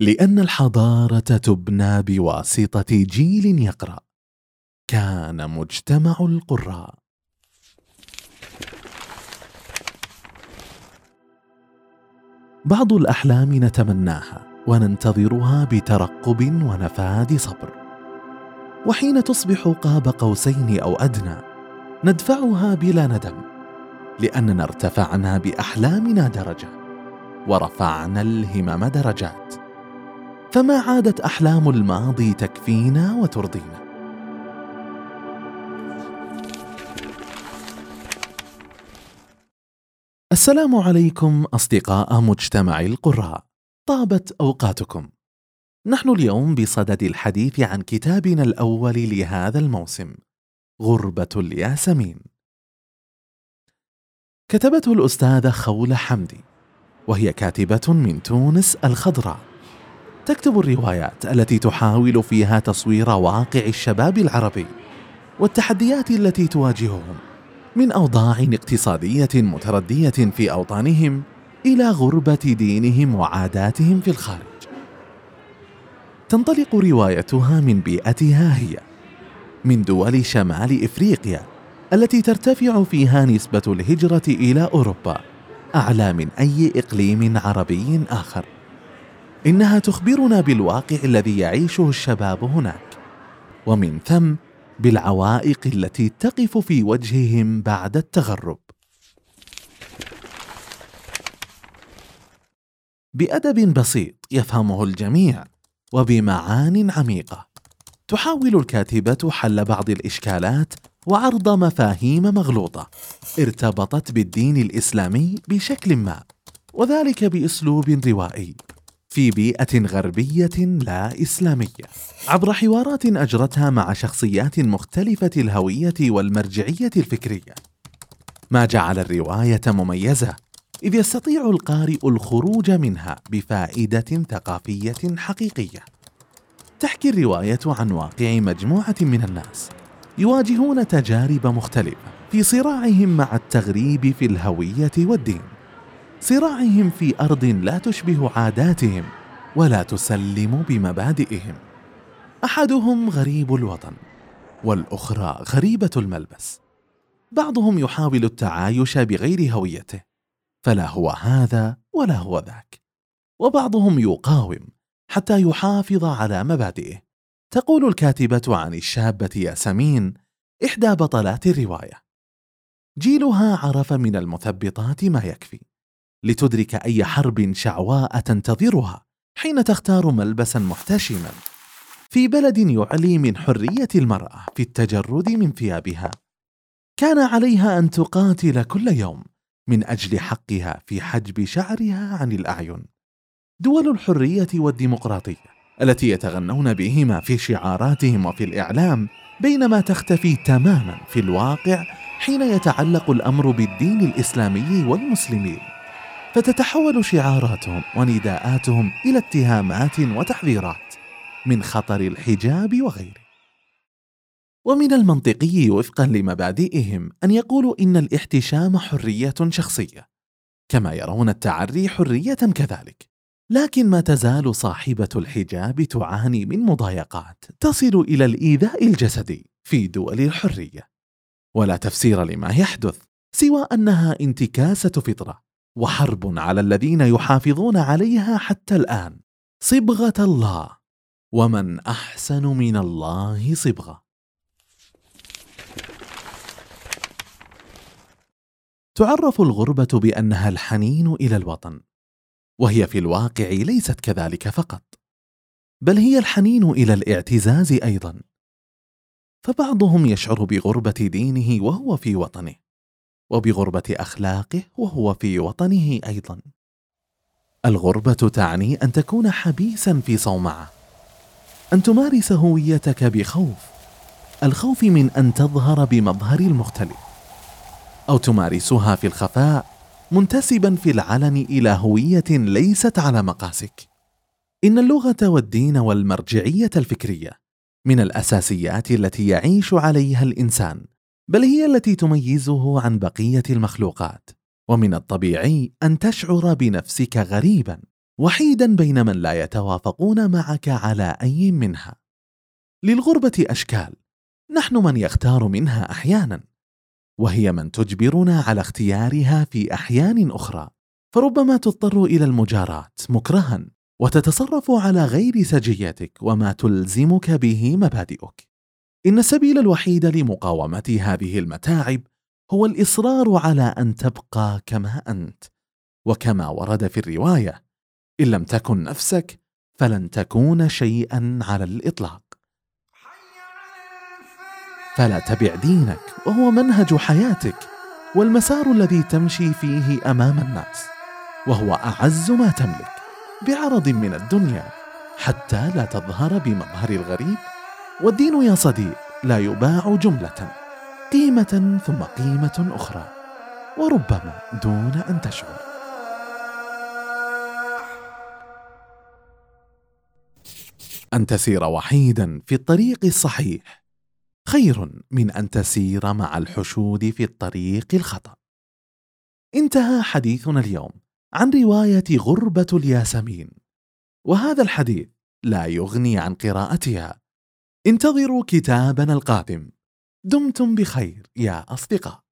لأن الحضارة تبنى بواسطة جيل يقرأ. كان مجتمع القراء. بعض الأحلام نتمناها وننتظرها بترقب ونفاد صبر. وحين تصبح قاب قوسين أو أدنى ندفعها بلا ندم لأننا ارتفعنا بأحلامنا درجة ورفعنا الهمم درجات. فما عادت أحلام الماضي تكفينا وترضينا. السلام عليكم أصدقاء مجتمع القراء. طابت أوقاتكم. نحن اليوم بصدد الحديث عن كتابنا الأول لهذا الموسم غربة الياسمين. كتبته الأستاذة خولة حمدي وهي كاتبة من تونس الخضراء. تكتب الروايات التي تحاول فيها تصوير واقع الشباب العربي والتحديات التي تواجههم من أوضاع اقتصادية متردية في أوطانهم إلى غربة دينهم وعاداتهم في الخارج. تنطلق روايتها من بيئتها هي من دول شمال إفريقيا التي ترتفع فيها نسبة الهجرة إلى أوروبا أعلى من أي إقليم عربي آخر. إنها تخبرنا بالواقع الذي يعيشه الشباب هناك ومن ثم بالعوائق التي تقف في وجههم بعد التغرب. بأدب بسيط يفهمه الجميع وبمعان عميقة تحاول الكاتبة حل بعض الإشكالات وعرض مفاهيم مغلوطة ارتبطت بالدين الإسلامي بشكل ما وذلك بأسلوب روائي. في بيئة غربية لا إسلامية عبر حوارات أجرتها مع شخصيات مختلفة الهوية والمرجعية الفكرية. ما جعل الرواية مميزة إذ يستطيع القارئ الخروج منها بفائدة ثقافية حقيقية. تحكي الرواية عن واقع مجموعة من الناس يواجهون تجارب مختلفة في صراعهم مع التغريب في الهوية والدين. صراعهم في أرض لا تشبه عاداتهم ولا تسلم بمبادئهم. أحدهم غريب الوطن والأخرى غريبة الملبس. بعضهم يحاول التعايش بغير هويته فلا هو هذا ولا هو ذاك. وبعضهم يقاوم حتى يحافظ على مبادئه. تقول الكاتبة عن الشابة ياسمين إحدى بطلات الرواية جيلها عرف من المثبطات ما يكفي. لتدرك أي حرب شعواء تنتظرها حين تختار ملبسا محتشما في بلد يعلي من حرية المرأة في التجرد من ثيابها. كان عليها أن تقاتل كل يوم من أجل حقها في حجب شعرها عن الأعين. دول الحرية والديمقراطية التي يتغنون بهما في شعاراتهم وفي الإعلام بينما تختفي تماما في الواقع حين يتعلق الأمر بالدين الإسلامي والمسلمين. فتتحول شعاراتهم ونداءاتهم إلى اتهامات وتحذيرات من خطر الحجاب وغيره. ومن المنطقي وفقا لمبادئهم أن يقولوا إن الاحتشام حرية شخصية كما يرون التعري حرية كذلك. لكن ما تزال صاحبة الحجاب تعاني من مضايقات تصل إلى الإيذاء الجسدي في دول الحرية. ولا تفسير لما يحدث سوى أنها انتكاسة فطرة وحرب على الذين يحافظون عليها حتى الآن. صبغة الله. ومن أحسن من الله صبغة. تعرف الغربة بأنها الحنين إلى الوطن. وهي في الواقع ليست كذلك فقط. بل هي الحنين إلى الاعتزاز أيضا. فبعضهم يشعر بغربة دينه وهو في وطنه. وبغربة أخلاقه وهو في وطنه أيضا. الغربة تعني أن تكون حبيسا في صومعة. أن تمارس هويتك بخوف. الخوف من أن تظهر بمظهر المختلف. أو تمارسها في الخفاء منتسبا في العلن إلى هوية ليست على مقاسك. إن اللغة والدين والمرجعية الفكرية من الأساسيات التي يعيش عليها الإنسان. بل هي التي تميزه عن بقية المخلوقات ومن الطبيعي أن تشعر بنفسك غريبا وحيدا بين من لا يتوافقون معك على أي منها. للغربة أشكال نحن من يختار منها أحيانا وهي من تجبرنا على اختيارها في أحيان أخرى فربما تضطر إلى المجاراه مكرها وتتصرف على غير سجيتك وما تلزمك به مبادئك. إن السبيل الوحيد لمقاومة هذه المتاعب هو الإصرار على أن تبقى كما أنت وكما ورد في الرواية إن لم تكن نفسك فلن تكون شيئا على الإطلاق. فلا تبع دينك وهو منهج حياتك والمسار الذي تمشي فيه أمام الناس وهو أعز ما تملك بعرض من الدنيا حتى لا تظهر بمظهر الغريب والدين يا صديق لا يباع جملة. قيمة ثم قيمة أخرى. وربما دون أن تشعر. أن تسير وحيدا في الطريق الصحيح. خير من أن تسير مع الحشود في الطريق الخطأ. انتهى حديثنا اليوم عن رواية غربة الياسمين. وهذا الحديث لا يغني عن قراءتها. انتظروا كتابنا القادم. دمتم بخير يا أصدقاء.